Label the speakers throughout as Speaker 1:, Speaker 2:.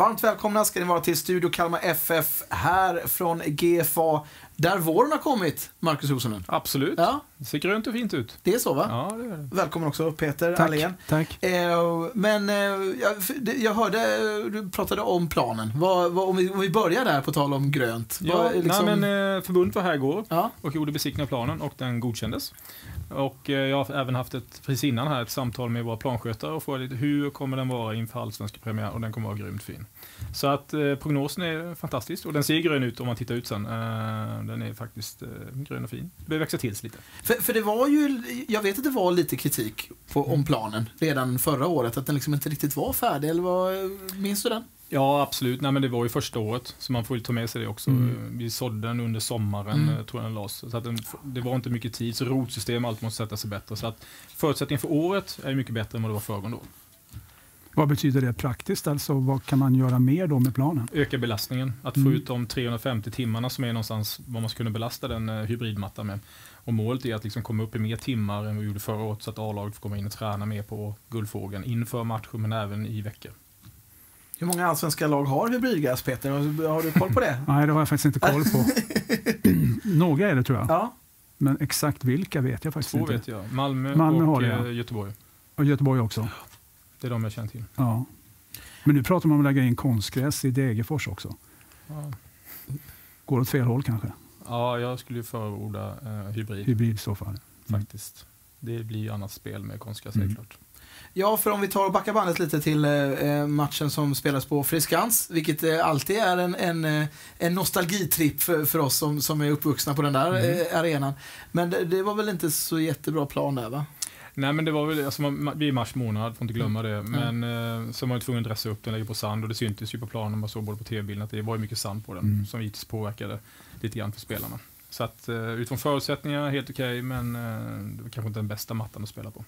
Speaker 1: Varmt välkomna ska ni vara till Studio Kalmar FF här från GFA där våren har kommit, Marcus Rosonen.
Speaker 2: Absolut.
Speaker 1: Ja.
Speaker 2: Det ser grönt och fint ut.
Speaker 1: Det är så va?
Speaker 2: Ja, det är det.
Speaker 1: Välkommen också Peter
Speaker 3: Tack.
Speaker 1: Allén.
Speaker 3: Tack.
Speaker 1: Eh, men eh, jag, jag hörde, eh, du pratade om planen. Vad, vad, om, vi, om vi börjar där på tal om grönt.
Speaker 2: Ja,
Speaker 1: Vad, liksom-
Speaker 2: nej, men eh, förbundet var här igår
Speaker 1: ja,
Speaker 2: och gjorde besiktning av planen och den godkändes. Och eh, jag har även haft ett, precis innan här, ett samtal med våra planskötare och frågat lite hur kommer den vara inför allsvenska premiär och den kommer vara grymt fin. Så att eh, prognosen är fantastisk och den ser grön ut om man tittar ut sen. Eh, den är faktiskt eh, grön och fin. Det behöver växa till sig lite.
Speaker 1: för, för det var ju, jag vet att det var lite kritik på, om planen redan förra året, att den liksom inte riktigt var färdig, eller vad, minns du den?
Speaker 2: Ja, absolut. Nej, men det var ju första året, så man får ju ta med sig det också.
Speaker 3: Mm.
Speaker 2: Vi sådde den under sommaren,
Speaker 1: Mm.
Speaker 2: mm. tror jag den lades. Så att den, det var inte mycket tid, så rotsystem allt måste sätta sig bättre. Så att förutsättningen för året är mycket bättre än vad det var föregående år.
Speaker 3: Vad betyder det praktiskt? Alltså, vad kan man göra mer då med planen?
Speaker 2: Öka belastningen, att få
Speaker 3: Mm.
Speaker 2: ut de 350 timmarna som är någonstans vad man ska kunna belasta den eh, hybridmattan med. Och målet är att liksom komma upp i mer timmar än vi gjorde förra året, så att A-laget får komma in och träna mer på guldfågeln inför matcher, men även i veckor.
Speaker 1: Hur många allsvenska lag har hybridgas, Peter? Har, har du koll på det?
Speaker 3: Nej, det har jag faktiskt inte koll på. Några är det tror jag,
Speaker 1: Ja.
Speaker 3: men exakt vilka vet jag faktiskt
Speaker 2: Två
Speaker 3: inte.
Speaker 2: vet jag, Malmö,
Speaker 3: Malmö har
Speaker 2: och
Speaker 3: det, ja.
Speaker 2: eh, Göteborg.
Speaker 3: Och Göteborg också.
Speaker 2: Det är de jag känner till.
Speaker 3: Ja. Men nu pratar man om att lägga in konstgräs i Degerfors också.
Speaker 2: Ja.
Speaker 3: Går åt fel håll kanske,
Speaker 2: Ja, jag skulle ju förorda eh, hybrid
Speaker 3: hybrid i så fall.
Speaker 2: faktiskt. Det blir ju annat spel med konstgräs
Speaker 3: Mm.
Speaker 2: klart.
Speaker 1: Ja, för om vi tar och backar bandet lite till eh, matchen som spelas på Friskans, vilket eh, alltid är en, en, eh, en nostalgitripp för, för oss som, som är uppvuxna på den där
Speaker 2: Mm.
Speaker 1: eh, arenan. Men det, det var väl inte så jättebra plan där va?
Speaker 2: Nej men det var väl, alltså, man, vi är i mars månad, får inte glömma det.
Speaker 1: Mm.
Speaker 2: Men eh, så var man tvungen att dressa upp den, lägga på sand och det syntes ju på planen, man såg både på tv-bilden att det var ju mycket sand på den
Speaker 3: Mm.
Speaker 2: som givetvis påverkade lite grann för spelarna. Så att eh, utifrån förutsättningar helt okej, men eh, det var kanske inte den bästa mattan att spela på.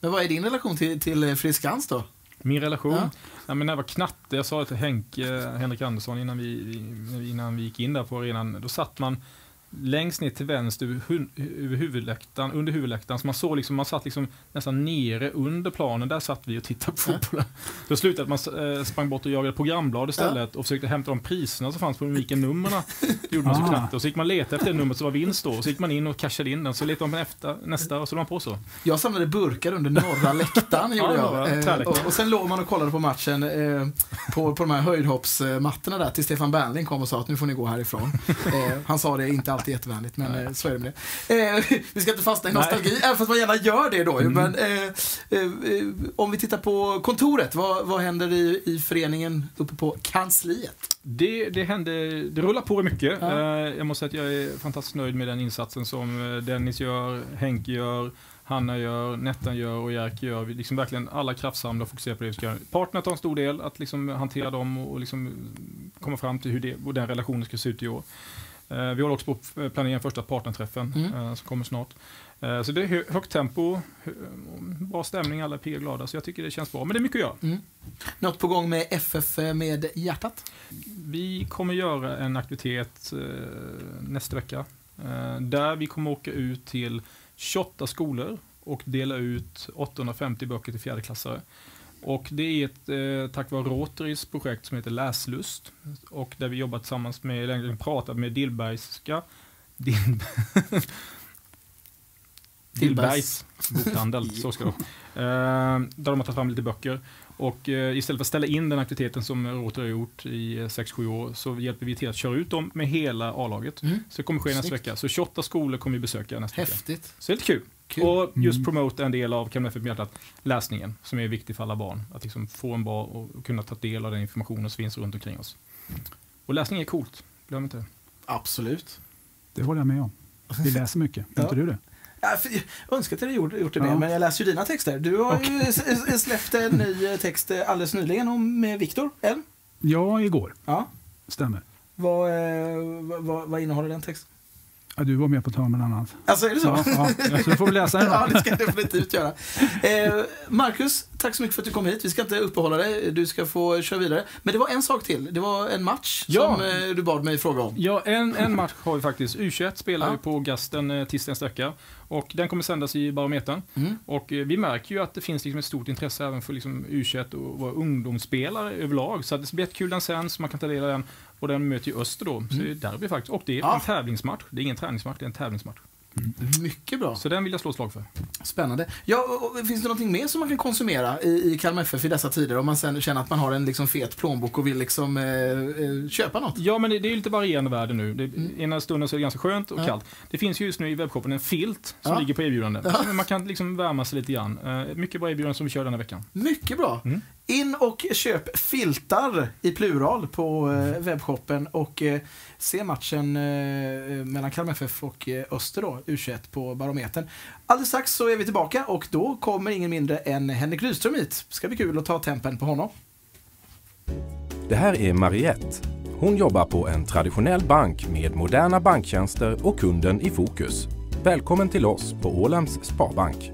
Speaker 1: Men vad är din relation till, till eh, Friskans då?
Speaker 2: Min relation?
Speaker 1: Ja.
Speaker 2: Ja. men när jag var knatte, jag sa det till Henke, eh, Henrik Andersson innan vi, innan vi gick in där på arenan, då satt man längst ner till vänster över, hu- över huvudläktaren, under huvudläktaren, så man såg liksom, man satt liksom nästan nere under planen, där satt vi och tittade på fotbollen. Då slutade att man eh, sprang bort och jagade programblad istället och försökte hämta de priserna som fanns på de olika numren. Det gjorde man så
Speaker 3: Ah.
Speaker 2: knappt. Och så gick man leta efter det numret som var vinst då, och så gick man in och cashade in den, så letade man efter nästa och så la man på så.
Speaker 1: Jag samlade burkar under norra läktaren, gjorde
Speaker 2: Ja,
Speaker 1: jag. Eh, och, och sen låg man och kollade på matchen eh, på, på de här höjdhoppsmattorna där, till Stefan Bernling kom och sa att nu får ni gå härifrån. Eh, han sa det inte alltid jättevänligt, men eh, så är det med det. Eh, vi ska inte fastna i
Speaker 2: Nej.
Speaker 1: nostalgi, även fast man gärna gör det då.
Speaker 3: Mm.
Speaker 1: Men eh, eh, om vi tittar på kontoret, vad, vad händer i, i föreningen uppe på kansliet?
Speaker 2: Det, det hände, det rullar på mycket.
Speaker 1: Ja.
Speaker 2: Eh, Jag måste säga att jag är fantastiskt nöjd med den insatsen som eh, Dennis gör, Henke gör, Hanna gör, Nettan gör och Jerker gör. Vi liksom verkligen alla kraftsamlar och fokuserar på det vi ska göra. Partner tar en stor del, att liksom hantera dem och liksom komma fram till hur det, och den relationen ska se ut i år. Eh, Vi håller också på att planera första partnerträffen
Speaker 1: Mm.
Speaker 2: eh, som kommer snart. Eh, Så det är hö- högt tempo, bra stämning, alla är pigga och glada. Så jag tycker det känns bra. Men det är mycket att göra.
Speaker 1: Något på gång med FF med hjärtat?
Speaker 2: Vi kommer göra en aktivitet nästa vecka. Där vi kommer åka ut till 28 skolor och dela ut 850 böcker till fjärdeklassare. Och det är ett, eh, tack vare Rotarys projekt som heter Läslust. Och där vi jobbar tillsammans med, eller pratat med Dillbergska, Dill, Dillbergs bokhandel, så ska det. Eh, Där de har tagit fram lite böcker. Och eh, istället för att ställa in den aktiviteten som Rotary har gjort i 6-7 år så hjälper vi till att köra ut dem med hela A-laget.
Speaker 1: Mm.
Speaker 2: Så det kommer ske nästa
Speaker 1: Snyggt.
Speaker 2: vecka. Så 28 skolor kommer vi besöka nästa vecka.
Speaker 1: Häftigt.
Speaker 2: Så det är lite kul.
Speaker 1: Kul.
Speaker 2: Och just
Speaker 3: Mm.
Speaker 2: promota en del av FF med hjärtat, läsningen, som är viktig för alla barn. Att liksom få en bra och kunna ta del av den informationen som finns runt omkring oss. Och läsning är coolt, glöm inte det.
Speaker 1: Absolut.
Speaker 3: Det håller jag med om. Vi läser mycket,
Speaker 1: Ja.
Speaker 3: inte du det?
Speaker 1: Ja, för, jag önskar att jag hade gjort, det,
Speaker 3: Ja.
Speaker 1: men jag läser ju dina texter. Du har ju s- s- släppt en ny eh, text eh, alldeles nyligen om med Viktor Elm.
Speaker 3: Ja, igår.
Speaker 1: Ja.
Speaker 3: Stämmer.
Speaker 1: Vad, eh, vad- vad, vad innehåller den texten?
Speaker 3: Ja, du var med på hörn bland annat.
Speaker 1: Alltså är det så?
Speaker 3: Ja, ja. Så du får vi läsa den
Speaker 1: Ja, det ska jag definitivt göra. Eh, Marcus, tack så mycket för att du kom hit. Vi ska inte uppehålla dig, du ska få köra vidare. Men det var en sak till. Det var en match
Speaker 2: Ja.
Speaker 1: som eh, du bad mig fråga om.
Speaker 2: Ja, en, en match har vi faktiskt. U21 spelar
Speaker 1: Ja.
Speaker 2: på Gasten eh, tisdag nästa vecka. Och den kommer sändas i Barometern.
Speaker 1: Mm.
Speaker 2: Och eh, vi märker ju att det finns liksom ett stort intresse även för liksom U21 och våra ungdomsspelare överlag. Så det blir jättekul den sänds, man kan ta del av den. Och den möter ju Öster då. Så det är derby faktiskt. Och det är
Speaker 1: Ja.
Speaker 2: en tävlingsmatch. Det är ingen träningsmatch, det är en tävlingsmatch.
Speaker 1: Mycket bra.
Speaker 2: Så den vill jag slå slag för.
Speaker 1: Spännande. Ja, och- och finns det någonting mer som man kan konsumera i, i Kalmar FF i dessa tider? Om man sen känner att man har en liksom fet plånbok och vill liksom, eh, eh, köpa något?
Speaker 2: Ja, men det, det är ju lite varierande värde nu. Det, Ena stunden så är det ganska skönt och
Speaker 1: Ja.
Speaker 2: kallt. Det finns ju just nu i webbshoppen en filt som
Speaker 1: Ja.
Speaker 2: ligger på erbjudande.
Speaker 1: Ja.
Speaker 2: Man kan liksom värma sig lite grann. Eh, mycket bra erbjudanden som vi kör denna veckan.
Speaker 1: Mycket bra.
Speaker 2: Mm.
Speaker 1: In och köp filtar i plural på eh, webbshoppen och eh, se matchen eh, eh mellan Kalmar FF och eh, Öster då, U21 på Barometern. Alldeles strax så är vi tillbaka och då kommer ingen mindre än Henrik Rydström hit. Ska bli kul att ta tempen på honom.
Speaker 4: Det här är Mariette. Hon jobbar på en traditionell bank med moderna banktjänster och kunden i fokus. Välkommen till oss på Ålands Sparbank.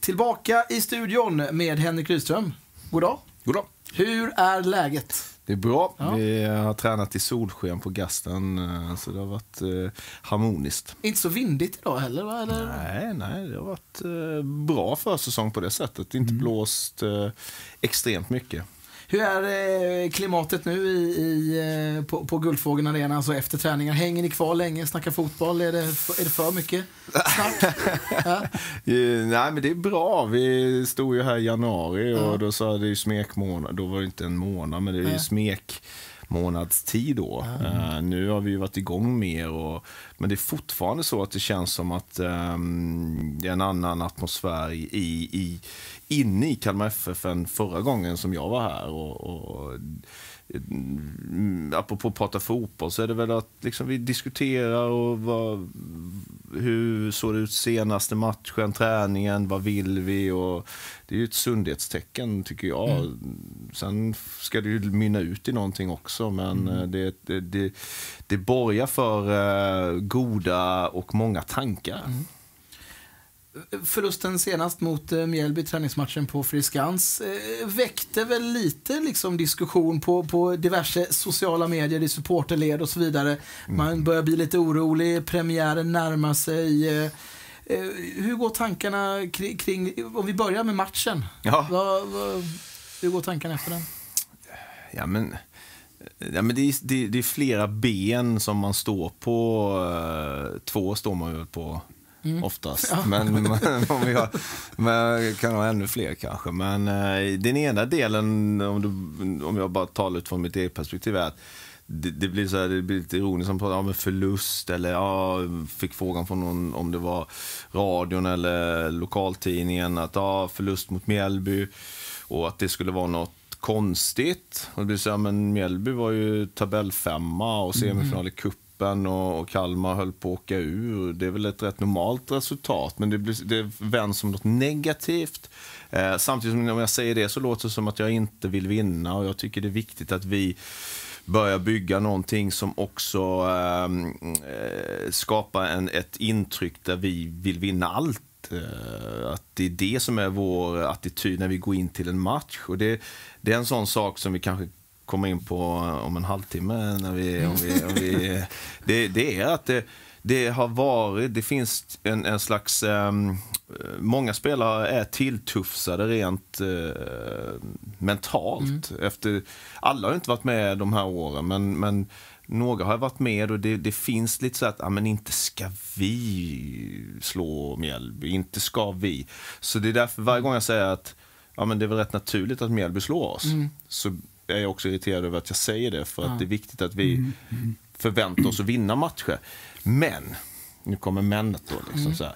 Speaker 1: Tillbaka i studion med Henrik Rydström. God dag.
Speaker 5: God dag.
Speaker 1: Hur är läget?
Speaker 5: Det är bra.
Speaker 1: Ja.
Speaker 5: Vi har tränat i solsken på gasten, eh, så det har varit eh, harmoniskt.
Speaker 1: Inte så vindigt idag heller va? Eller?
Speaker 5: Nej, nej, det har varit eh, bra försäsong på det sättet.
Speaker 1: Mm.
Speaker 5: Inte blåst eh, extremt mycket.
Speaker 1: Hur är eh, klimatet nu i, i, eh, på, på Guldfågeln Arena, alltså efter träningar? Hänger ni kvar länge, snackar fotboll? Är det, är det för mycket snack? ja.
Speaker 5: Eh, nej, men det är bra. Vi stod ju här i januari och
Speaker 1: Ja.
Speaker 5: då sa det ju smekmånad. Då var det inte en månad, men det är ju
Speaker 1: Nej.
Speaker 5: smek månadstid då. Eh, nu har vi ju varit igång mer, och, men det är fortfarande så att det känns som att ehm, det är en annan atmosfär i, i, inne i Kalmar FF än förra gången som jag var här. Och, och, mm, apropå att prata fotboll så är det väl att liksom vi diskuterar och vad, hur såg det ut senaste matchen, träningen, vad vill vi? Och det är ju ett sundhetstecken tycker jag. Sen ska det ju mynna ut i någonting också men eh, det, det, det, det borgar för eh, goda och många tankar.
Speaker 1: Förlusten senast mot eh, Mjällby, träningsmatchen på Friskans, eh, väckte väl lite liksom, diskussion på, på diverse sociala medier, i supporterled och så vidare. Man börjar bli lite orolig, premiären närmar sig. Eh, hur går tankarna kring, kring, om vi börjar med matchen?
Speaker 5: Ja.
Speaker 1: Vad, vad, hur går tankarna efter den?
Speaker 5: Ja, men, ja, men det, är, det, det är flera ben som man står på. Två står man ju på oftast. Men, men, om vi har, men kan ha ännu fler kanske. Men eh, den ena delen, om, du, om jag bara talar utifrån mitt eget perspektiv, är att det, det, blir så här, det blir lite ironiskt som pratar om en förlust eller ja, fick frågan från någon om det var radion eller lokaltidningen att ja, förlust mot Mjällby och att det skulle vara något konstigt. Och det blir så här, men Mjällby var ju tabellfemma och semifinal i cupen och, och Kalmar höll på att åka ur. Det är väl ett rätt normalt resultat, men det, blir, det vänds som något negativt. Eh, samtidigt som om jag säger det så låter det som att jag inte vill vinna och jag tycker det är viktigt att vi börjar bygga någonting som också ehm, eh, skapar en, ett intryck där vi vill vinna allt. Eh, att det är det som är vår attityd när vi går in till en match. Och det, det är en sån sak som vi kanske kommer in på om en halvtimme. När vi, om vi, om vi, det, det är att det, det har varit, det finns en, en slags, ehm, många spelare är tilltufsade rent eh, mentalt. Efter, alla har inte varit med de här åren, men, men några har varit med och det, det finns lite så att, ja men inte ska vi slå Mjällby, inte ska vi. Så det är därför varje gång jag säger att, ja men det är väl rätt naturligt att Mjällby slår oss. Så är jag också irriterad över att jag säger det, för att det är viktigt att vi förväntar oss att vinna matcher. Men, nu kommer männet då. Liksom så här.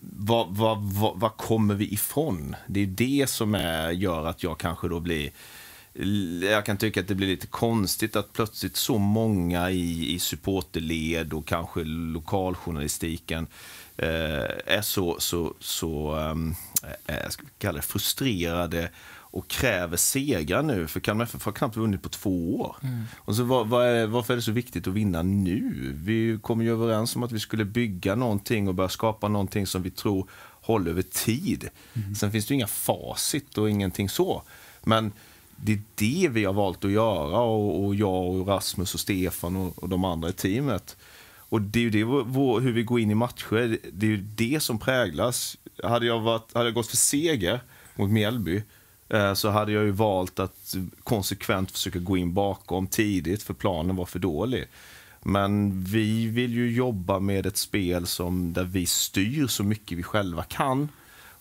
Speaker 5: Vad, vad, vad, vad kommer vi ifrån? Det är det som är, gör att jag kanske då blir jag kan tycka att det blir lite konstigt att plötsligt så många i, i supporterled och kanske lokaljournalistiken eh, är så, så, så um, eh, jag ska kalla det frustrerade och kräver segrar nu. För Kalmar FF har knappt vunnit på två år.
Speaker 1: Mm.
Speaker 5: Och så var, var är, varför är det så viktigt att vinna nu? Vi kom ju överens om att vi skulle bygga någonting och börja skapa någonting som vi tror håller över tid. Mm. Sen finns det ju inga facit och ingenting så. Men det är det vi har valt att göra och, och jag och Rasmus och Stefan och, och de andra i teamet. Och det är ju det, vår, hur vi går in i matcher, det är ju det som präglas. Hade jag, varit, hade jag gått för seger mot Mjällby Eh, så hade jag ju valt att konsekvent försöka gå in bakom tidigt för planen var för dålig. Men vi vill ju jobba med ett spel som, där vi styr så mycket vi själva kan.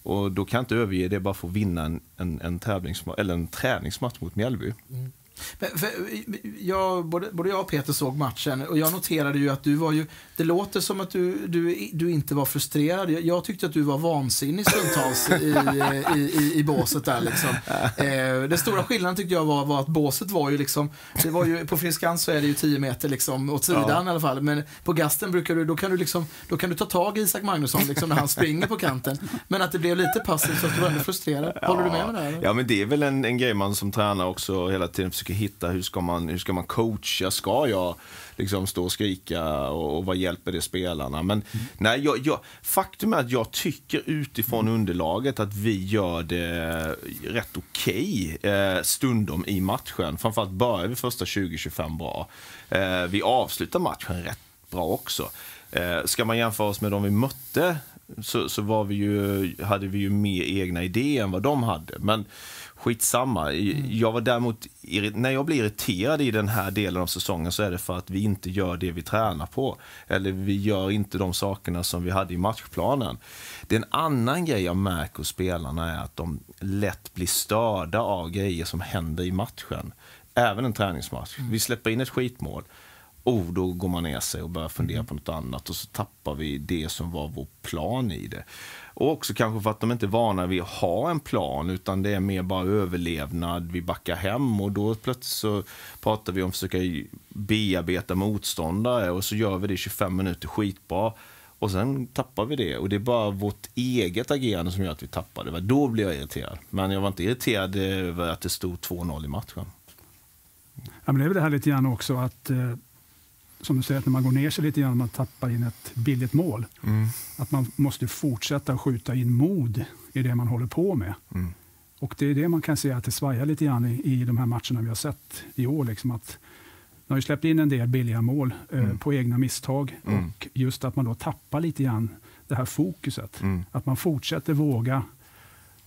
Speaker 5: Och då kan jag inte överge det bara för att vinna en, en, en, eller en träningsmatch mot Mjällby. Mm.
Speaker 1: För, jag, både, både jag och Peter såg matchen och jag noterade ju att du var ju, det låter som att du, du, du inte var frustrerad. Jag, jag tyckte att du var vansinnig stundtals i, i, i, i båset där liksom. Eh, den stora skillnaden tyckte jag var, var att båset var ju liksom, det var ju, på Friskans så är det ju 10 meter liksom åt sidan ja. i alla fall. Men på Gasten brukar du, då kan du liksom, då kan du ta tag i Isak Magnusson liksom när han springer på kanten. Men att det blev lite passivt så att du var ändå frustrerad. Håller du med om det? Här,
Speaker 5: ja, men det är väl en, en grej man som tränare också hela tiden försöker hitta. Hur ska man, hur ska man coacha? Ska jag liksom stå och skrika och, och vad hjälper det spelarna? Men mm. nej, jag, jag, faktum är att jag tycker utifrån underlaget att vi gör det rätt okej okay, eh, stundom i matchen. Framförallt börjar vi första 20-25 bra. Eh, vi avslutar matchen rätt bra också. Eh, ska man jämföra oss med de vi mötte så, så var vi ju, hade vi ju mer egna idéer än vad de hade. Men skitsamma. Mm. Jag var däremot, när jag blir irriterad i den här delen av säsongen så är det för att vi inte gör det vi tränar på. Eller vi gör inte de sakerna som vi hade i matchplanen. Det är en annan grej jag märker hos spelarna är att de lätt blir störda av grejer som händer i matchen. Även en träningsmatch. Mm. Vi släpper in ett skitmål oh, då går man ner sig och börjar fundera på något annat och så tappar vi det som var vår plan i det. Och också kanske för att de inte är vana vid att ha en plan utan det är mer bara överlevnad, vi backar hem och då plötsligt så pratar vi om att försöka bearbeta motståndare och så gör vi det i 25 minuter skitbra. Och sen tappar vi det. Och det är bara vårt eget agerande som gör att vi tappar det. Då blir jag irriterad. Men jag var inte irriterad över att det stod 2-0 i matchen.
Speaker 3: Ja, men det är väl det här lite grann också att eh, som du säger, att när man går ner sig lite grann, man tappar in ett billigt mål. Mm. Att man måste fortsätta skjuta in mod i det man håller på med. Mm. Och det är det man kan se att det svajar lite grann i, i de här matcherna vi har sett i år. Liksom att man har ju släppt in en del billiga mål eh, mm. på egna misstag mm. och just att man då tappar lite grann det här fokuset. Mm. Att man fortsätter våga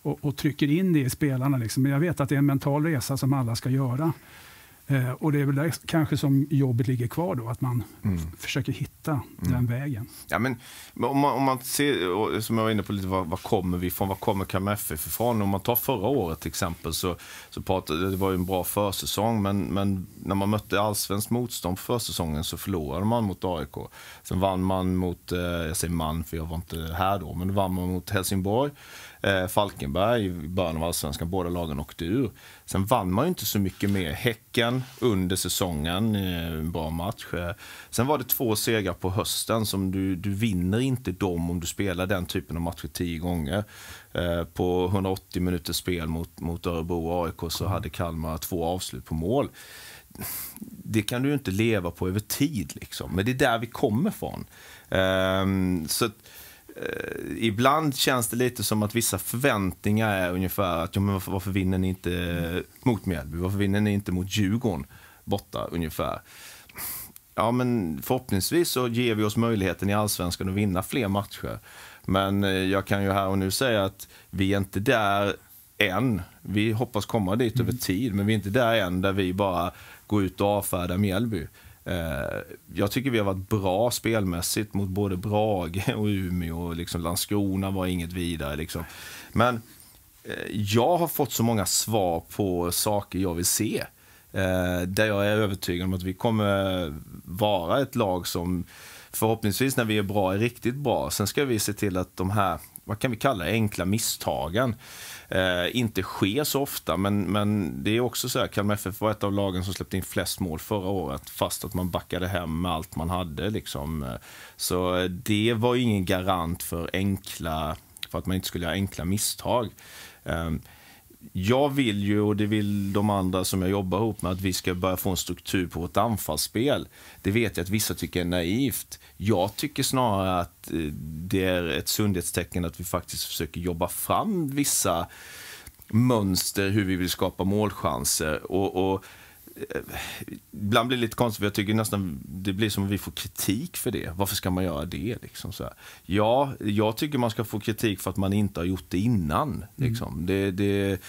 Speaker 3: och, och, trycker in det i spelarna. Liksom. Men jag vet att det är en mental resa som alla ska göra. Eh, och det är väl där kanske som jobbet ligger kvar då, att man mm. försöker hitta mm. den vägen.
Speaker 5: Ja, men, om, man, om man ser, som jag var inne på lite, var, var kommer vi ifrån? Var kommer Kalmar FF ifrån? Om man tar förra året till exempel så, så pratade, det var ju en bra försäsong, men, men när man mötte allsvenskt motstånd på försäsongen så förlorade man mot AIK. Sen vann man mot, eh, jag säger man för jag var inte här då, men då vann man mot Helsingborg eh, Falkenberg i början av allsvenskan. Båda lagen åkte ur. Sen vann man ju inte så mycket mer. Häcken under säsongen, eh, en bra match. Eh, sen var det två segrar på hösten som du, du vinner inte dem om du spelar den typen av matcher tio gånger. Eh, på 180 minuters spel mot, mot Örebro och AIK så hade Kalmar två avslut på mål det kan du inte leva på över tid. Liksom. Men det är där vi kommer ifrån. Um, ehm, så ibland känns det lite som att vissa förväntningar är ungefär att ja, men varför, varför vinner ni inte mot Mjällby? Varför vinner ni inte mot Djurgården borta ungefär? Ja, men förhoppningsvis så ger vi oss möjligheten i allsvenskan att vinna fler matcher. Men eh, jag kan ju här och nu säga att vi är inte där än. Vi hoppas komma dit mm. över tid, men vi är inte där än där vi bara går ut och avfärdar Mjällby. Eh, jag tycker vi har varit bra spelmässigt mot både Brage och Umeå. Och liksom Landskrona var inget vidare. Liksom. Men eh, jag har fått så många svar på saker jag vill se. Eh, där jag är övertygad om att vi kommer vara ett lag som förhoppningsvis när vi är bra är riktigt bra. Sen ska vi se till att de här, vad kan vi kalla det, enkla misstagen eh, inte sker så ofta. Men, men det är också så här, Kalmar FF var ett av lagen som släppte in flest mål förra året fast att man backade hem med allt man hade. Liksom. Så det var ingen garant för enkla, för att man inte skulle göra enkla misstag. Eh, jag vill ju, och det vill de andra som jag jobbar ihop med, att vi ska börja få en struktur på vårt anfallsspel. Det vet jag att vissa tycker är naivt. Jag tycker snarare att eh, det är ett sundhetstecken att vi faktiskt försöker jobba fram vissa mönster hur vi vill skapa målchanser. Och, och eh, ibland blir det lite konstigt, för jag tycker nästan det blir som att vi får kritik för det. Varför ska man göra det? Liksom, så här. Ja, jag tycker man ska få kritik för att man inte har gjort det innan. Mm. Liksom. Det, det,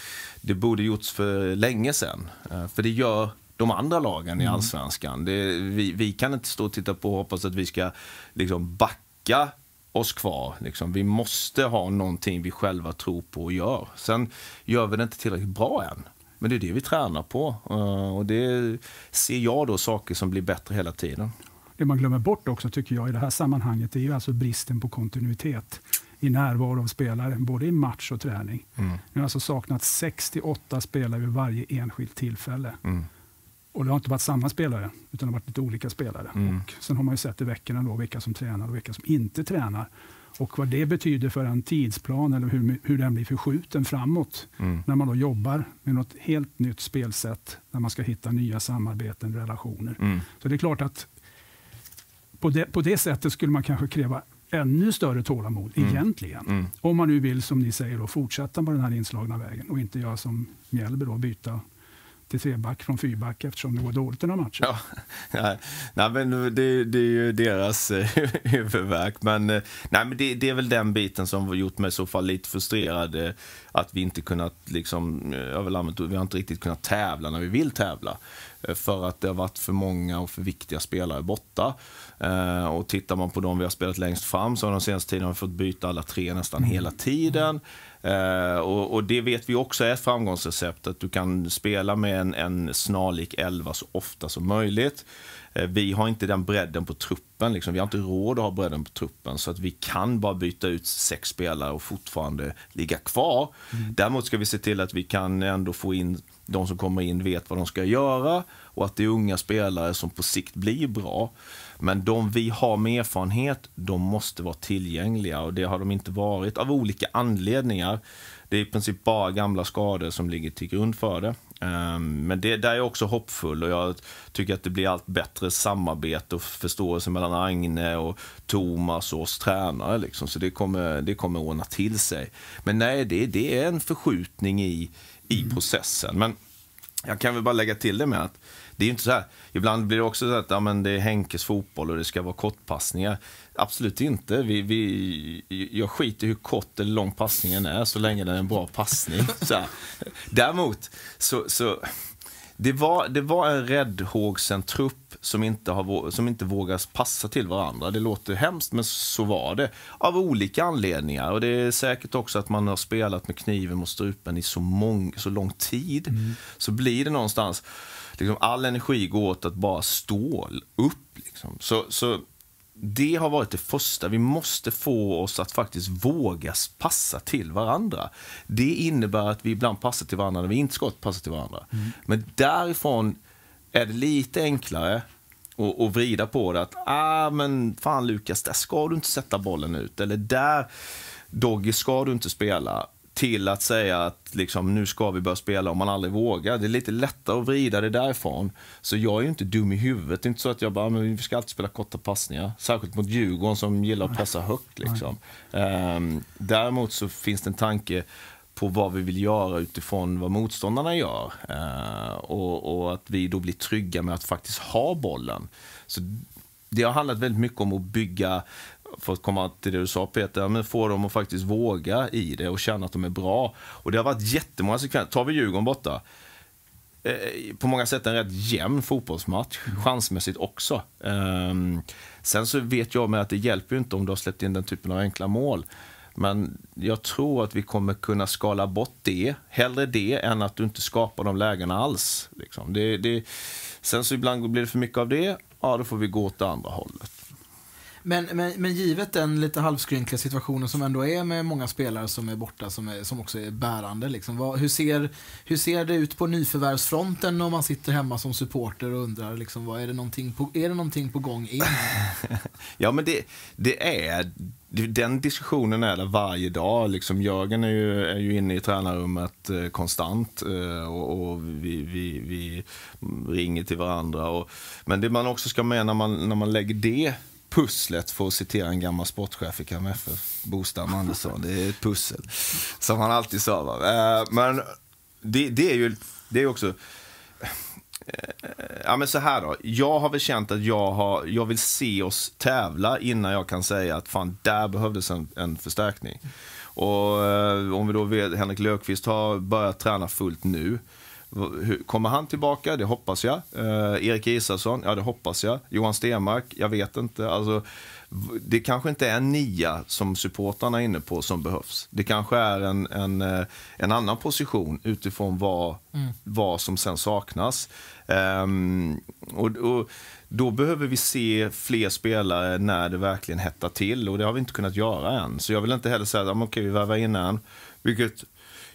Speaker 5: det borde gjorts för länge sedan. Eh, för det gör de andra lagen mm. i allsvenskan. Det, vi, vi, kan inte stå och titta på och hoppas att vi ska liksom, backa oss kvar. Liksom. Vi måste ha någonting vi själva tror på och gör. Sen gör vi det inte tillräckligt bra än. Men det är det vi tränar på. Eh, och det ser jag då saker som blir bättre hela tiden.
Speaker 3: Det man glömmer bort också tycker jag i det här sammanhanget är ju alltså bristen på kontinuitet i närvaro av spelare, både i match och träning. Mm. Vi har alltså saknat 68 spelare vid varje enskilt tillfälle. Mm. Och det har inte varit samma spelare, utan det har varit lite olika spelare. Mm. Och sen har man ju sett i veckorna då vilka som tränar och vilka som inte tränar. Och vad det betyder för en tidsplan eller hur, hur den blir förskjuten framåt. Mm. När man då jobbar med något helt nytt spelsätt, när man ska hitta nya samarbeten, relationer. Mm. Så det är klart att på det, på det sättet skulle man kanske kräva ännu större tålamod mm. egentligen. Mm. Om man nu vill, som ni säger, då, fortsätta på den här inslagna vägen och inte göra som Mjällby, då, byta till treback från fyrback eftersom det går dåligt i några matcher. Ja,
Speaker 5: nej, nej, men det, det, är ju deras eh, huvudvärk. Men, eh, nej, men det, det, är väl den biten som har gjort mig så fall lite frustrerad. Eh, att vi inte kunnat, liksom, vi har inte riktigt kunnat tävla när vi vill tävla. För att det har varit för många och för viktiga spelare borta. och tittar man på de vi har spelat längst fram så har de senaste tiden fått byta alla tre nästan mm. hela tiden. Uh, och, och, det vet vi också är ett framgångsrecept, att du kan spela med en, en snarlik elva så ofta som möjligt. Uh, vi har inte den bredden på truppen, liksom. vi har inte råd att ha bredden på truppen, så att vi kan bara byta ut sex spelare och fortfarande ligga kvar. Mm. Däremot ska vi se till att vi kan ändå få in de som kommer in vet vad de ska göra och att det är unga spelare som på sikt blir bra. Men de vi har med erfarenhet, de måste vara tillgängliga och det har de inte varit av olika anledningar. Det är i princip bara gamla skador som ligger till grund för det. Ehm, men det, där är jag också hoppfull och jag tycker att det blir allt bättre samarbete och förståelse mellan Agne och Thomas och oss tränare. Liksom. Så det kommer, det kommer ordna till sig. Men nej, det, det är en förskjutning i, i mm. processen. Men jag kan väl bara lägga till det med att det är inte så här, ibland blir det också så att ja, men det är Henkes fotboll och det ska vara kortpassningar. Absolut inte. Vi, vi, jag skiter i hur kort eller lång passningen är så länge den är en bra passning. Så här. Däremot så, så det var, det var en räddhågsen trupp som inte, har, som inte vågar passa till varandra. Det låter hemskt, men så var det. Av olika anledningar. Och det är säkert också att man har spelat med kniven mot strupen i så, mång, så lång tid. Mm. Så blir det någonstans liksom all energi går åt att bara stå upp. Liksom. Så, så det har varit det första. Vi måste få oss att faktiskt våga passa till varandra. Det innebär att vi ibland passar till varandra när vi inte ska passa till varandra. Mm. Men därifrån är det lite enklare att vrida på det. Att, ah, men fan Lukas, där ska du inte sätta bollen ut. Eller där, Doggy, ska du inte spela till att säga att liksom, nu ska vi börja spela om man aldrig vågar. Det är lite lättare att vrida det därifrån. Så jag är ju inte dum i huvudet. Det är inte så att jag bara, men vi ska alltid spela korta passningar. Särskilt mot Djurgården som gillar att pressa högt. Liksom. Um, däremot så finns det en tanke på vad vi vill göra utifrån vad motståndarna gör. Eh, och, och, att vi då blir trygga med att faktiskt ha bollen. Så det har handlat väldigt mycket om att bygga för att komma till det du sa Peter, men få dem att faktiskt våga i det och känna att de är bra. Och det har varit jättemånga sekvenser. Tar vi Djurgården borta, eh, på många sätt en rätt jämn fotbollsmatch, chansmässigt också. Ehm, sen så vet jag med att det hjälper inte om du har släppt in den typen av enkla mål. Men jag tror att vi kommer kunna skala bort det. Hellre det än att du inte skapar de lägena alls. Liksom. Det, det, sen så ibland blir det för mycket av det, ja då får vi gå åt det andra hållet.
Speaker 1: Men, men, men givet den lite halvskrynkliga situationen som ändå är med många spelare som är borta, som, är, som också är bärande. Liksom. Vad, hur, ser, hur ser det ut på nyförvärvsfronten om man sitter hemma som supporter och undrar, liksom, vad, är, det någonting på, är det någonting på gång in?
Speaker 5: ja, men det, det är den diskussionen är där varje dag. Liksom Jörgen är ju, är ju inne i tränarrummet eh, konstant eh, och, och vi, vi, vi, ringer till varandra. Och, men det man också ska med när man, när man lägger det pusslet, för att citera en gammal sportchef i KMF, Bostam Andersson, det är ett pussel. Som han alltid sa. Va? Eh, men det, det är ju det är också eh, ja, men så här då. Jag har väl känt att jag, har, jag vill se oss tävla innan jag kan säga att fan, där behövdes en, en förstärkning. Och eh, om vi då vet, Henrik Löfqvist har börjat träna fullt nu. Kommer han tillbaka? Det hoppas jag. Eh, Erik Isaksson? Ja, det hoppas jag. Johan Stenmark? Jag vet inte. Alltså, det kanske inte är en nia som supportrarna är inne på som behövs. Det kanske är en, en, eh, en annan position utifrån vad, mm. vad som sen saknas. Um, och, och, Då behöver vi se fler spelare när det verkligen hettar till och det har vi inte kunnat göra än. Så jag vill inte heller säga att okej, vi värvar in en. Vilket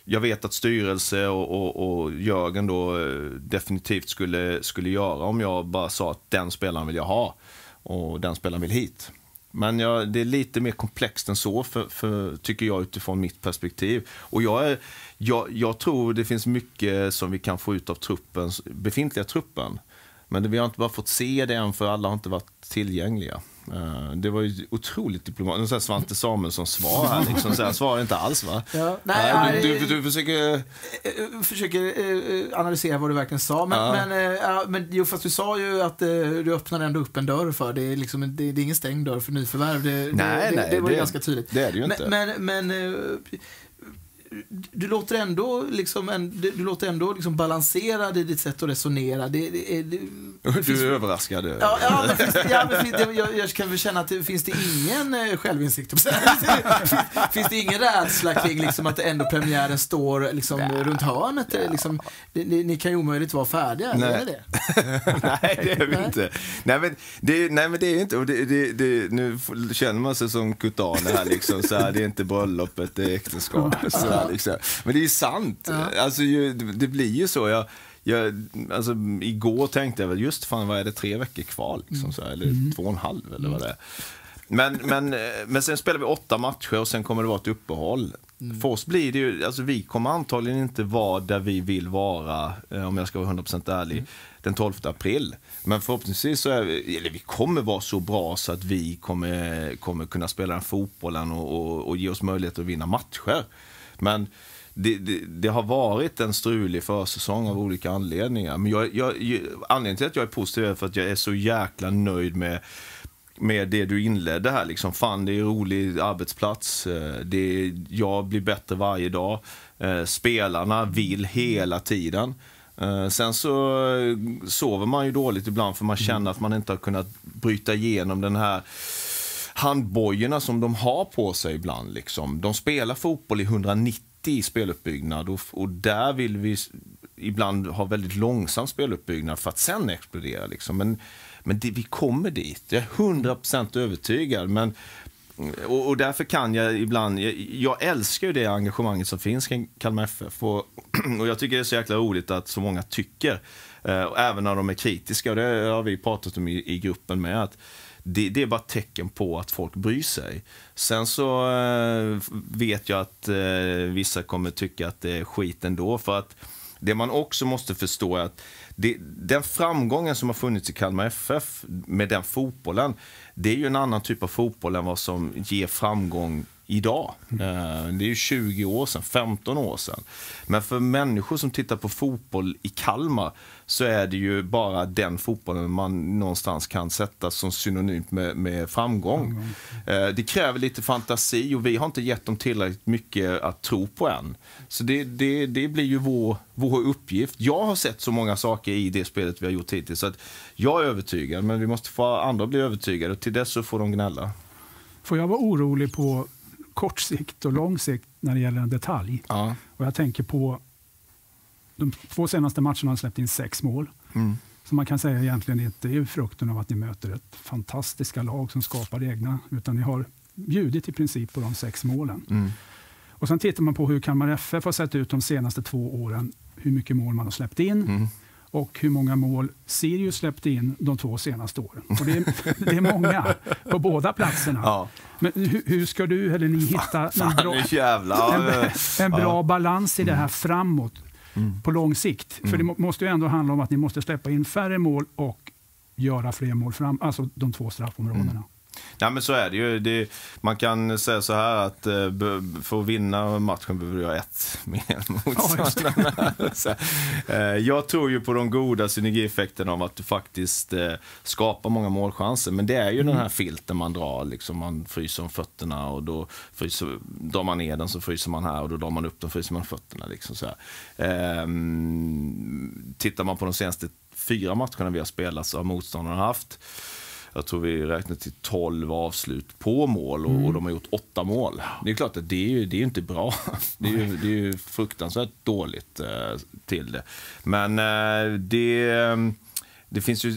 Speaker 5: jag vet att styrelse och, och, och Jörgen då eh, definitivt skulle, skulle göra om jag bara sa att den spelaren vill jag ha och den spelaren vill hit. Men jag, det är lite mer komplext än så, för, för, tycker jag, utifrån mitt perspektiv. Och jag, är, jag, jag tror det finns mycket som vi kan få ut av truppen, befintliga truppen. Men vi har inte bara fått se det än, för alla har inte varit tillgängliga. Eh, det var ju otroligt diplomatiskt. Nu Svante Samuelsson svar här. Liksom, så här svarar inte alls va? Ja, nej, du, du, du, försöker...
Speaker 1: Eh, eh, försöker analysera vad du verkligen sa. Men, ja. men, ja, men jo, fast du sa ju att du öppnade ändå upp en dörr för. Det är, liksom, det, det är ingen stängd dörr för nyförvärv. Det, nej, det, nej, det var ju ganska tydligt.
Speaker 5: Det är det ju inte.
Speaker 1: Men, men, men du låter ändå, liksom, en, du låter ändå liksom balanserad i ditt sätt att resonera. Det, det, det,
Speaker 5: du finns, är överraskad?
Speaker 1: Ja, ja, men finns, ja, men finns, jag, jag, kan väl känna att det finns det ingen eh, självinsikt? finns, finns det ingen rädsla kring liksom, att ändå premiären står liksom, runt hörnet? Ja. Liksom, ni, ni, kan ju omöjligt vara färdiga,
Speaker 5: nej. är det Nej, det är vi inte. Nej, men det, nej, men det är inte. Och det, det, det, nu känner man sig som Kutane här, liksom, så här, det är inte bröllopet, det är äktenskapet. Så liksom. Men det är ju sant. Ja. Alltså, det blir ju så. Jag, jag, alltså, igår tänkte jag väl, just fan vad är det, tre veckor kvar? Liksom, så här, eller mm. två och en halv eller vad det är. Men, men, men sen spelar vi åtta matcher och sen kommer det vara ett uppehåll. Mm. För oss blir det ju, alltså vi kommer antagligen inte vara där vi vill vara, eh, om jag ska vara 100% ärlig, mm. den 12 april. Men förhoppningsvis så är vi, eller vi kommer vara så bra så att vi kommer, kommer kunna spela den fotbollen och, och, och ge oss möjlighet att vinna matcher. Men det, det, det, har varit en strulig försäsong av olika anledningar. Men jag, jag, anledningen till att jag är positiv är för att jag är så jäkla nöjd med med det du inledde här. Liksom, fan, det är en rolig arbetsplats. Eh, det är, jag blir bättre varje dag. Eh, spelarna vill hela tiden. Eh, sen så sover man ju dåligt ibland för man känner att man inte har kunnat bryta igenom den här handbojorna som de har på sig ibland. Liksom. De spelar fotboll i 190 i speluppbyggnad och, och där vill vi ibland ha väldigt långsam speluppbyggnad för att sen explodera. Liksom. Men, men det, vi kommer dit, jag är 100% övertygad. Men, eh, och, och, därför kan jag ibland, jag, jag älskar ju det engagemanget som finns kring Kalmar FF. Och, och jag tycker det är så jäkla roligt att så många tycker, eh, även när de är kritiska. Och det har vi pratat om i, i gruppen med. att det, det, är bara tecken på att folk bryr sig. Sen så eh, vet jag att eh, vissa kommer tycka att det är skit ändå. För att det man också måste förstå är att det, den framgången som har funnits i Kalmar FF med den fotbollen, det är ju en annan typ av fotboll än vad som ger framgång idag. Mm. Det är ju 20 år sedan, 15 år sedan. Men för människor som tittar på fotboll i Kalmar så är det ju bara den fotbollen man någonstans kan sätta som synonymt med, med framgång. framgång. Eh, det kräver lite fantasi och vi har inte gett dem tillräckligt mycket att tro på än. Så det, det, det blir ju vår, vår uppgift. Jag har sett så många saker i det spelet vi har gjort hittills så att jag är övertygad, men vi måste få andra att bli övertygade och till dess så får de gnälla.
Speaker 3: Får jag vara orolig på kort sikt och lång sikt när det gäller en detalj? Ja. Och jag tänker på de två senaste matcherna har släppt in sex mål. Mm. Så man kan säga egentligen inte är frukten av att ni möter ett fantastiska lag som skapar egna, utan ni har bjudit i princip på de sex målen. Mm. Och Sen tittar man på hur Kalmar FF har sett ut de senaste två åren, hur mycket mål man har släppt in mm. Och hur många mål Sirius släppte in de två senaste åren. Och det, är, det är många på båda platserna. Ja. Men hur, hur ska du eller ni hitta en
Speaker 5: Fan,
Speaker 3: bra,
Speaker 5: nu jävlar.
Speaker 3: en, en bra balans i det här framåt på lång sikt? För det må- måste ju ändå handla om att ni måste släppa in färre mål och göra fler mål fram, alltså de två straffområdena.
Speaker 5: Ja, men så är det ju. Det, man kan säga så här att eh, för att vinna matchen behöver göra ett mer. Så, eh, jag tror ju på de goda synergieffekterna av att du faktiskt eh, skapar många målchanser. Men det är ju den här filten man drar. Liksom, man fryser om fötterna och då fryser, drar man ner den så fryser man här och då drar man upp den fryser man fötterna. Liksom, så. Ehm, tittar man på de senaste fyra matcherna vi har spelat så har motståndarna haft jag tror vi räknar till 12 avslut på mål och, och de har gjort åtta mål. Det är klart att det är ju, det är inte bra. Det är ju, det är ju fruktansvärt dåligt eh, till det. Men eh, det, det finns ju,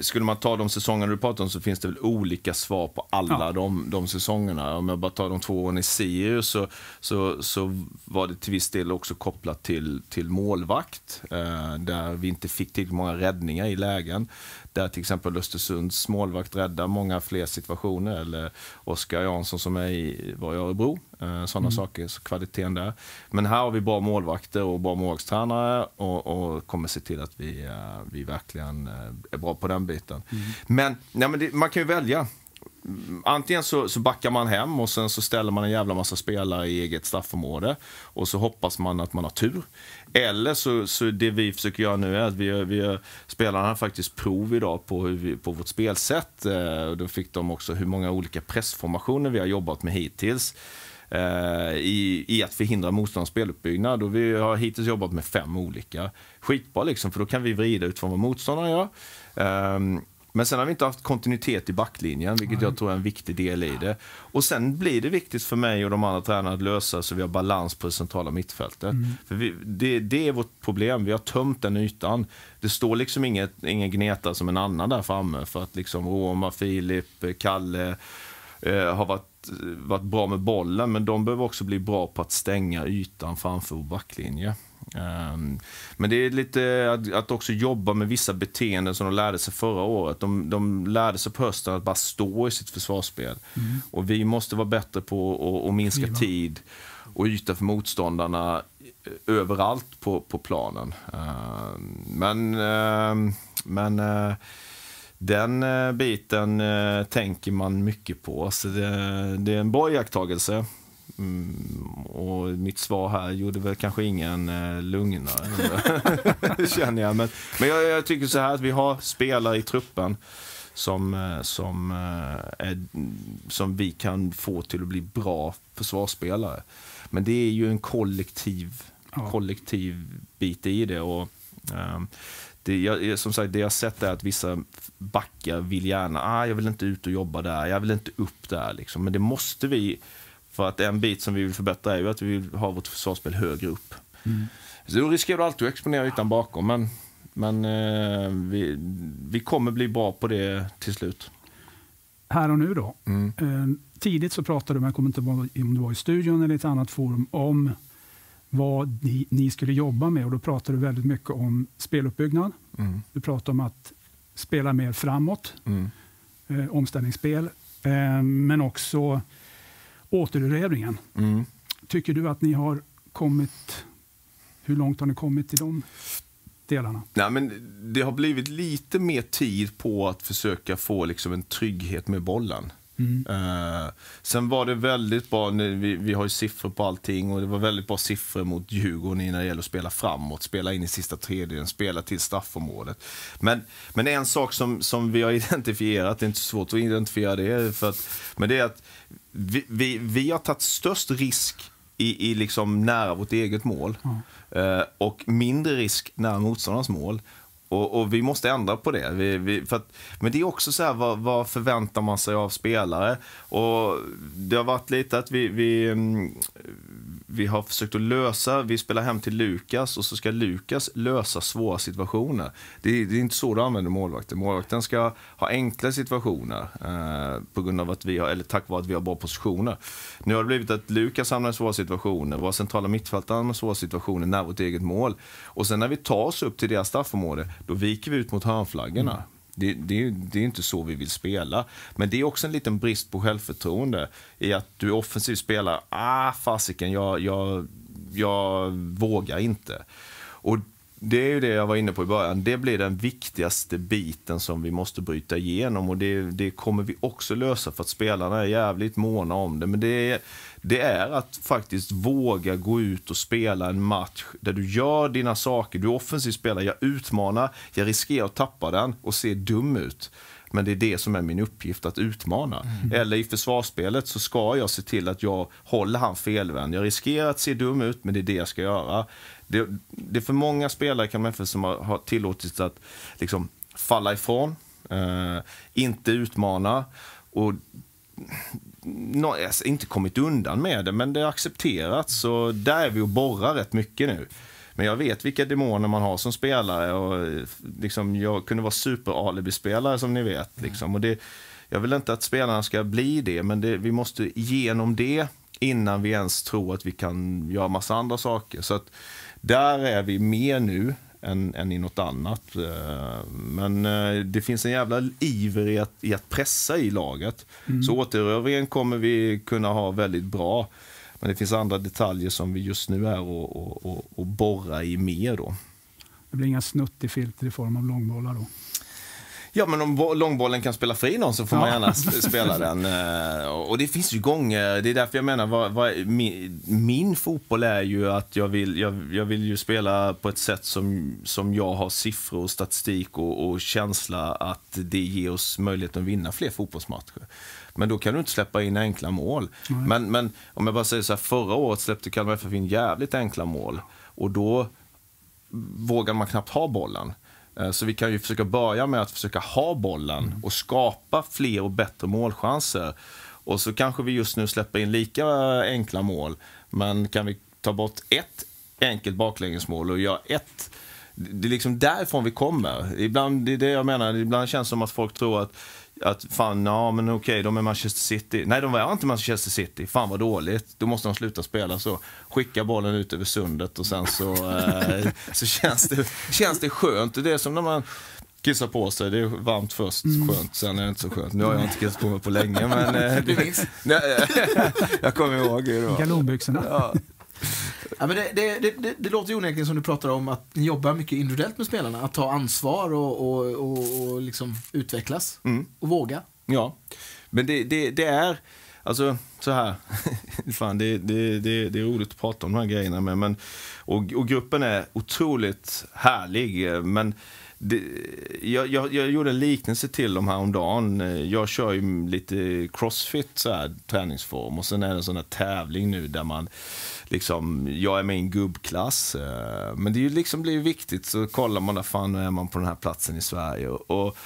Speaker 5: skulle man ta de säsongerna du pratar om så finns det väl olika svar på alla
Speaker 3: Ja.
Speaker 5: de, de säsongerna. Om jag bara tar de två åren i Sirius så, så, så var det till viss del också kopplat till, till målvakt. Eh, där vi inte fick tillräckligt många räddningar i lägen. Där till exempel Östersunds målvakt räddar många fler situationer. Eller Oskar Jansson som är i, var i Örebro. Eh, Sådana saker, så kvaliteten där. Men här har vi bra målvakter och bra målvaktstränare och, och kommer se till att vi, eh, vi verkligen eh, är bra på den biten. Men, nej, men det, man kan ju välja. Antingen så, så backar man hem och sen så ställer man en jävla massa spelare i eget straffområde och så hoppas man att man har tur. Eller så, så det vi försöker göra nu är att vi, gör- vi gör, spelarna har faktiskt prov idag på, hur vi, på vårt spelsätt. Eh, och då fick de också hur många olika pressformationer vi har jobbat med hittills eh, i, i att förhindra motståndarens speluppbyggnad. Och vi har hittills jobbat med fem olika. Skitbra liksom, för då kan vi vrida utifrån vad motståndaren gör. Eh, men sen har vi inte haft kontinuitet i backlinjen, vilket jag tror är en viktig del i det. Och sen blir det viktigt för mig och de andra tränarna att lösa så vi har balans på det centrala mittfältet. För vi, det, det är vårt problem, vi har tömt den ytan. Det står liksom inget, ingen gneta som en annan där framme för att liksom Roma, Filip, Kalle eh, har varit, varit bra med bollen, men de behöver också bli bra på att stänga ytan framför vår backlinje. Ehm, men det är lite att, att också jobba med vissa beteenden som de lärde sig förra året. De, de lärde sig på hösten att bara stå i sitt försvarsspel. Och vi måste vara bättre på att, minska
Speaker 3: Kliva.
Speaker 5: tid och yta för motståndarna eh, överallt på, på planen. Ehm, men ehm, men eh, den eh, biten eh, tänker man mycket på. Så det, det är en bra iakttagelse. Mm, och mitt svar här gjorde väl kanske ingen eh, lugnare, känner jag. Men, men jag, jag tycker så här att vi har spelare i truppen som, eh, som, eh, är, som vi kan få till att bli bra försvarsspelare. Men det är ju en kollektiv,
Speaker 3: Ja.
Speaker 5: kollektiv bit i det. Och, ehm, det, jag, som sagt, det jag sett är att vissa backar vill gärna, ah, jag vill inte ut och jobba där, jag vill inte upp där. Liksom. Men det måste vi, för att en bit som vi vill förbättra är ju att vi vill ha vårt försvarsspel högre upp. Så då riskerar du alltid att exponera ytan bakom, men, men eh, vi, vi kommer bli bra på det till slut.
Speaker 3: Här och nu då.
Speaker 5: Mm.
Speaker 3: Eh, tidigt så pratade du, men jag kommer inte ihåg om det var i studion eller i ett annat forum, om vad ni, ni skulle jobba med. Och Då pratade du väldigt mycket om speluppbyggnad.
Speaker 5: Mm.
Speaker 3: Du pratade om att spela mer framåt,
Speaker 5: Mm.
Speaker 3: eh, omställningsspel, eh, men också återerövringen.
Speaker 5: Mm.
Speaker 3: Tycker du att ni har kommit... Hur långt har ni kommit i de delarna?
Speaker 5: Nej, men det har blivit lite mer tid på att försöka få liksom en trygghet med bollen.
Speaker 3: Mm.
Speaker 5: Eh, sen var det väldigt bra, nu- vi, vi har ju siffror på allting och det var väldigt bra siffror mot Djurgården när det gäller att spela framåt, spela in i sista tredjedelen, spela till straffområdet. Men, men en sak som, som vi har identifierat, det är inte så svårt att identifiera det, för att, men det är att vi, vi, vi har tagit störst risk i, i liksom nära vårt eget mål eh, och mindre risk nära motståndarnas mål. Och, och vi måste ändra på det. Vi, vi, för att, men det är också så här, vad, vad förväntar man sig av spelare? Och det har varit lite att vi, vi, mm, vi har försökt att lösa, vi spelar hem till Lukas och så ska Lukas lösa svåra situationer. Det, är- det är inte så du använder målvakten. Målvakten ska ha enkla situationer eh, på grund av att vi har, eller tack vare att vi har bra positioner. Nu har det blivit att Lukas hamnar i svåra situationer, våra centrala mittfältare hamnar i svåra situationer nära vårt eget mål. Och sen när vi tar oss upp till deras straffområde, då viker vi ut mot hörnflaggorna. Det, det, det är inte så vi vill spela. Men det är också en liten brist på självförtroende i att du offensivt spelar, ah fasiken, jag, jag, jag vågar inte. Och det är ju det jag var inne på i början. Det blir den viktigaste biten som vi måste bryta igenom och det, det kommer vi också lösa för att spelarna är jävligt måna om det. Men det är, det är att faktiskt våga gå ut och spela en match där du gör dina saker. Du offensivt spelar, jag utmanar, jag riskerar att tappa den och se dum ut. Men det är det som är min uppgift, att utmana. Mm. Eller i försvarsspelet så ska jag se till att jag håller han felvänd. Jag riskerar att se dum ut, men det är det jag ska göra. Det, det är för många spelare kan man som har, har tillåtits att liksom, falla ifrån, eh, inte utmana. Och no, alltså, inte kommit undan med det, men det har accepterats. Så där är vi och borrar rätt mycket nu. Men jag vet vilka demoner man har som spelare. Och liksom, jag kunde vara super-alibi-spelare som ni vet. Mm. Liksom. Och det, jag vill inte att spelarna ska bli det, men det, vi måste igenom det innan vi ens tror att vi kan göra massa andra saker. Så att där är vi mer nu än, än i något annat. Eh, men eh, det finns en jävla iver i att, i att pressa i laget. Mm. Så återövringen kommer vi kunna ha väldigt bra. Men det finns andra detaljer som vi just nu är och, och, och, och borra i mer. Då.
Speaker 3: Det blir inga snuttifilter i form av långbollar då?
Speaker 5: Ja, men om långbollen kan spela fri någon så får man gärna spela den. Eh, och det finns ju gånger, det är därför jag menar, vad, vad, min, min, fotboll är ju att jag vill, jag, jag, vill ju spela på ett sätt som, som jag har siffror och statistik och, och känsla att det ger oss möjlighet att vinna fler fotbollsmatcher. Men då kan du inte släppa in enkla mål. Men, men om jag bara säger så här, förra året släppte Kalmar FF in jävligt enkla mål. Och då vågar man knappt ha bollen. Eh, så vi kan ju försöka börja med att försöka ha bollen mm. och skapa fler och bättre målchanser. Och så kanske vi just nu släpper in lika enkla mål, men kan vi ta bort ett enkelt baklängesmål och göra ett det är liksom därifrån vi kommer. Ibland, det är det jag menar, ibland känns det som att folk tror att att fan, ja men okej, de är Manchester City. Nej, de är inte Manchester City. Fan vad dåligt. Då måste de sluta spela så. Skicka bollen ut över sundet och sen så, eh, så känns, det, känns det skönt. Det är som när man kissar på sig. Det är varmt först, mm. skönt. Sen är det inte så skönt. Nu har jag inte kissat på mig på länge, men... Eh,
Speaker 1: du minns?
Speaker 5: jag kommer ihåg.
Speaker 3: Galonbyxorna. Ja.
Speaker 1: Ja, men det, det, det, det låter ju onekligen som du pratar om att ni jobbar mycket individuellt med spelarna. Att ta ansvar och, och, och, och liksom utvecklas. Mm. Och våga.
Speaker 5: Ja, men det, det, det är, alltså så här, fan det, det, det, det är roligt att prata om de här grejerna med. Men, och, och gruppen är otroligt härlig. Men det, jag, jag, jag, gjorde en liknelse till dem häromdagen. Jag kör ju lite crossfit, så här, träningsform. Och sen är det en sån här tävling nu där man liksom, jag är med i en gubbklass. Eh, men det är ju liksom blir viktigt, så kollar man där fan är man på den här platsen i Sverige. Och,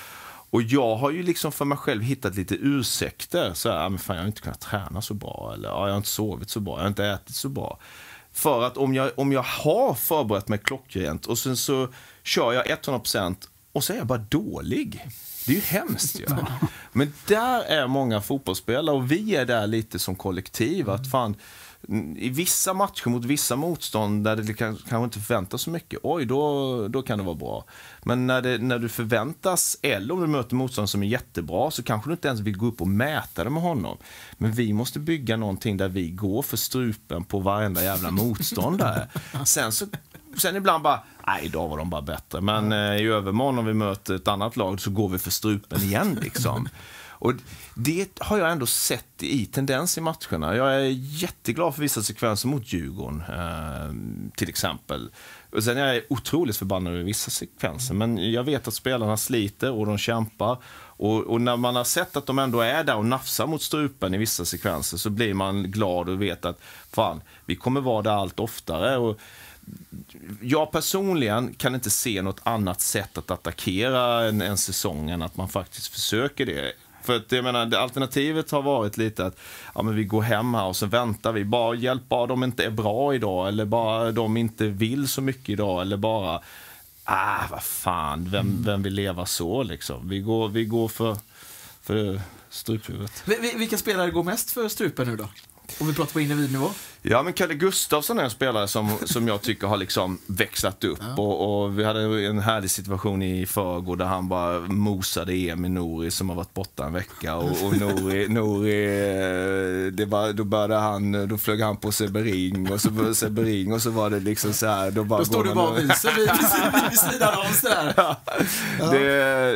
Speaker 5: och jag har ju liksom för mig själv hittat lite ursäkter. Så här, men fan, jag har inte kunnat träna så bra, eller ja, jag har inte sovit så bra, jag har inte ätit så bra. För att om jag, om jag har förberett mig klockrent och sen så kör jag 100% och så är jag bara dålig. Det är ju hemskt ju. Ja. Men där är många fotbollsspelare och vi är där lite som kollektiv. Att fan, i vissa matcher mot vissa motstånd där det kanske inte förväntas så mycket, oj, då, då kan det vara bra. Men när, det, när du förväntas, eller om du möter motstånd som är jättebra, så kanske du inte ens vill gå upp och mäta det med honom. Men vi måste bygga någonting där vi går för strupen på varenda jävla motståndare. Sen så sen ibland bara, nej idag var de bara bättre. Men eh, i övermorgon om vi möter ett annat lag så går vi för strupen igen liksom. Och det har jag ändå sett i tendens i matcherna. Jag är jätteglad för vissa sekvenser mot Djurgården, eh, till exempel. Och sen är jag otroligt förbannad över vissa sekvenser, men jag vet att spelarna sliter och de kämpar. Och, och, när man har sett att de ändå är där och nafsar mot strupen i vissa sekvenser så blir man glad och vet att fan, vi kommer vara där allt oftare. Och jag personligen kan inte se något annat sätt att attackera en, en säsong än att man faktiskt försöker det. För att jag menar, alternativet har varit lite att ja, men vi går hem här och så väntar vi. Bara hjälp bara de inte är bra idag eller bara de inte vill så mycket idag eller bara ah, vad fan, vem, mm. vem vill leva så liksom? Vi går, vi går för, för struphuvudet.
Speaker 1: Vilka spelare går mest för strupen nu då? Och vi pratar på individnivå?
Speaker 5: Ja, men Kalle Gustafsson är en spelare som, som jag tycker har liksom växlat upp. Ja. Och, och, vi hade en härlig situation i förrgår där han bara mosade Emil Nouri som har varit borta en vecka. Och, och Nouri, Nouri det var, då började han, då flög han på Sebering och så Sebering och så var det liksom så här. Då, bara
Speaker 1: då står du bara och myser vid, vid sidan om sådär. Ja.
Speaker 5: Det,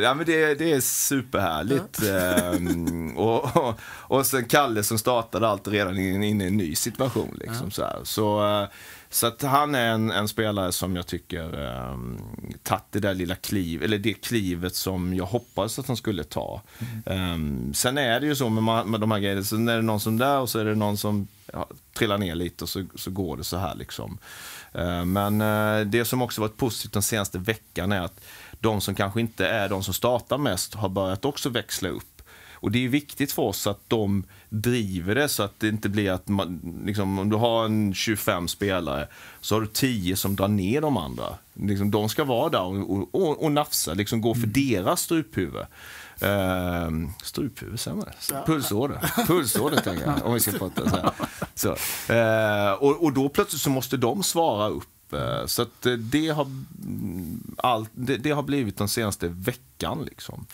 Speaker 5: ja, men det, det är superhärligt. Ja. Ehm, och, och, och sen Kalle som startade allt redan inne i en ny situation. Liksom, ja. så, här. så, eh, så att han är en, en spelare som jag tycker um, tagit det där lilla kliv, eller det klivet som jag hoppades att han skulle ta. Mm. Um, sen är det ju så med, med de här grejerna, så är det någon som där och så är det någon som ja, trillar ner lite och så, så går det så här liksom. Uh, men uh, det som också varit positivt den senaste veckan är att de som kanske inte är de som startar mest har börjat också växla upp. Och det är viktigt för oss att de driver det så att det inte blir att man, liksom, om du har en 25 spelare så har du 10 som drar ner de andra. Liksom, de ska vara där och, och, och nafsa, liksom gå för mm. deras struphuvud. Uh, struphuvud, säger man det? Pulsåder. Pulsåder, tänker jag, om vi ska prata så här. Så. Uh, och, och då plötsligt så måste de svara upp. Uh, så att det har, mm, all, det, det, har blivit den senaste veckan. Liksom.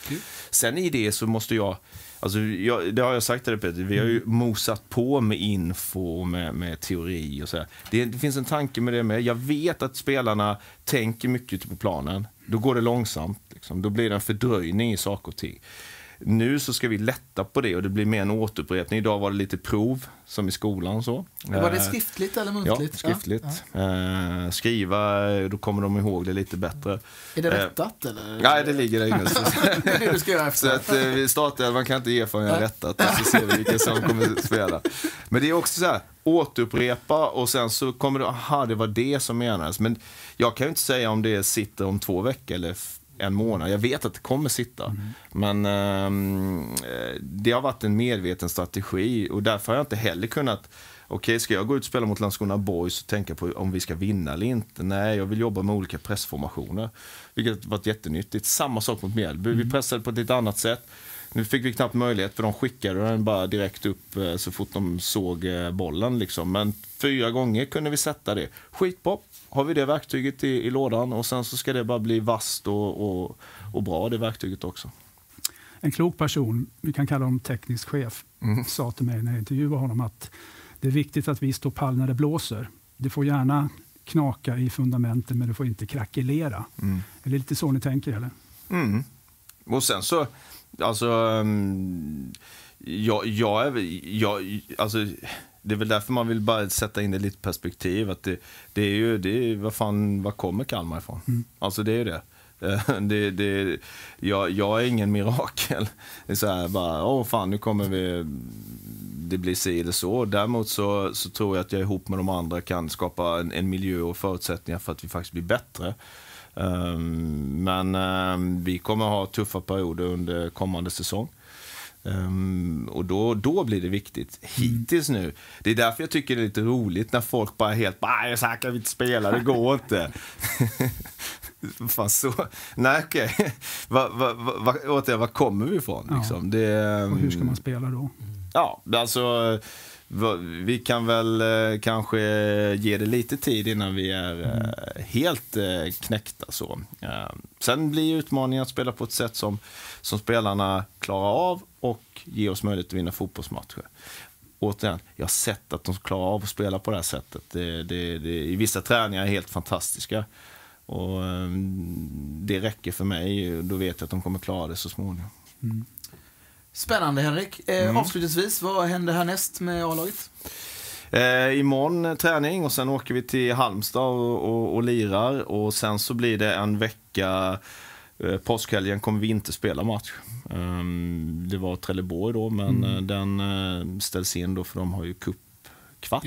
Speaker 5: Sen i det så måste jag Alltså, jag, det har jag sagt till Peter, vi har ju mosat på med info och med, med teori och så det, det, finns en tanke med det med. Jag vet att spelarna tänker mycket ute på planen. Då går det långsamt. Liksom. Då blir det en fördröjning i saker och ting. Nu så ska vi lätta på det och det blir mer en återupprepning. Idag var det lite prov, som i skolan. Så.
Speaker 1: Var det eh, skriftligt eller muntligt?
Speaker 5: Ja, skriftligt. Ja. Uh, skriva, då kommer de ihåg det lite bättre.
Speaker 1: Är det rättat? Uh, eller?
Speaker 5: Nej, det ligger där inne.
Speaker 1: du.
Speaker 5: Så att uh, startelvan kan inte ge förrän jag har rättat. Så ser vi vilka som kommer spela. Men det är också så här, återupprepa och sen så kommer det, aha, det var det som menades. Men jag kan ju inte säga om det sitter om två veckor eller en månad. Jag vet att det kommer sitta. Mm. Men eh, det har varit en medveten strategi och därför har jag inte heller kunnat Okej, okay, ska jag gå ut och spela mot Landskrona Boys och tänka på om vi ska vinna eller inte? Nej, jag vill jobba med olika pressformationer. Vilket varit jättenyttigt. Samma sak mot Mjällby. Mm. Vi pressade på ett lite annat sätt. Nu fick vi knappt möjlighet för de skickade den bara direkt upp eh, så fort de såg eh, bollen. Liksom. Men fyra gånger kunde vi sätta det. Skitbra har vi det verktyget i, i lådan och sen så ska det bara bli vasst och, och, och bra det verktyget också.
Speaker 3: En klok person, vi kan kalla honom teknisk chef, mm. sa till mig när jag intervjuade honom att det är viktigt att vi står pall när det blåser. Det får gärna knaka i fundamenten men det får inte krackelera. Mm. Är det lite så ni tänker eller?
Speaker 5: Mm. Och sen så, alltså, um, jag, jag, är, jag, alltså det är väl därför man vill bara sätta in det i lite perspektiv. Att det, det är ju, det är, vad fan, var kommer Kalmar ifrån? Mm. Alltså det är ju det. Det, det, jag, jag är ingen mirakel. Det är så här bara, åh fan nu kommer vi, det blir si eller så. Däremot så, så tror jag att jag ihop med de andra kan skapa en, en miljö och förutsättningar för att vi faktiskt blir bättre. Um, men um, vi kommer ha tuffa perioder under kommande säsong. Um, och då, då blir det viktigt. Hittills nu, det är därför jag tycker det är lite roligt när folk bara helt bara, så här kan vi inte spela, det går inte. Fan så, nej okej. Okay. Va, va, va, återigen, var kommer vi ifrån? Ja. Liksom? Det,
Speaker 3: och hur ska man spela då?
Speaker 5: Ja, alltså vi kan väl eh, kanske ge det lite tid innan vi är mm. helt eh, knäckta. Så. Sen blir utmaningen att spela på ett sätt som, som spelarna klarar av och ge oss möjlighet att vinna fotbollsmatcher. Återigen, jag har sett att de klarar av att spela på det här sättet. Det, det, det, I vissa träningar är helt fantastiska. Och Det räcker för mig. Då vet jag att de kommer klara det så småningom. Mm.
Speaker 1: Spännande Henrik. Eh, mm. Avslutningsvis, vad händer härnäst med A-laget?
Speaker 5: Eh, imorgon träning och sen åker vi till Halmstad och, och, och lirar. Och sen så blir det en vecka Påskhelgen kommer vi inte spela match. Um, det var Trelleborg då, men mm. Eh, den uh, ställs in då för de har ju cup kvart.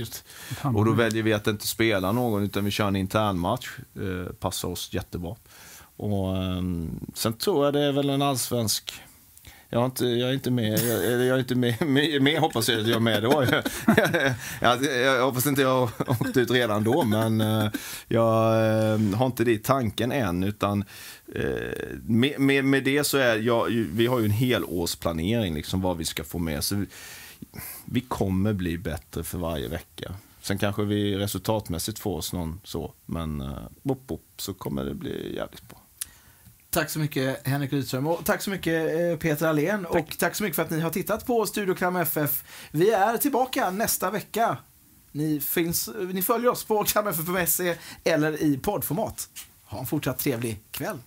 Speaker 5: Och då väljer vi att inte spela någon utan vi kör en internmatch. Uh, passar oss jättebra. Och um, sen tror jag det är väl en allsvensk jag, inte, jag är inte med, jag, jag är inte med, med, med hoppas jag att jag är med då. Jag, jag, jag hoppas inte jag har åkt ut redan då, men eh, jag eh, har inte det i tanken än. Utan eh, med, med, med det så är jag, vi har ju en helårsplanering, liksom vad vi ska få med. Så vi kommer bli bättre för varje vecka. Sen kanske vi resultatmässigt får oss någon så, men bop, bop, så kommer det bli jävligt bra.
Speaker 1: Tack så mycket Henrik Rydström och tack så mycket eh, Peter Allén och tack så mycket för att ni har tittat på Studio Kram FF. Vi är tillbaka nästa vecka. Ni, finns, ni följer oss på kramff.se eller i poddformat. Ha en fortsatt trevlig kväll.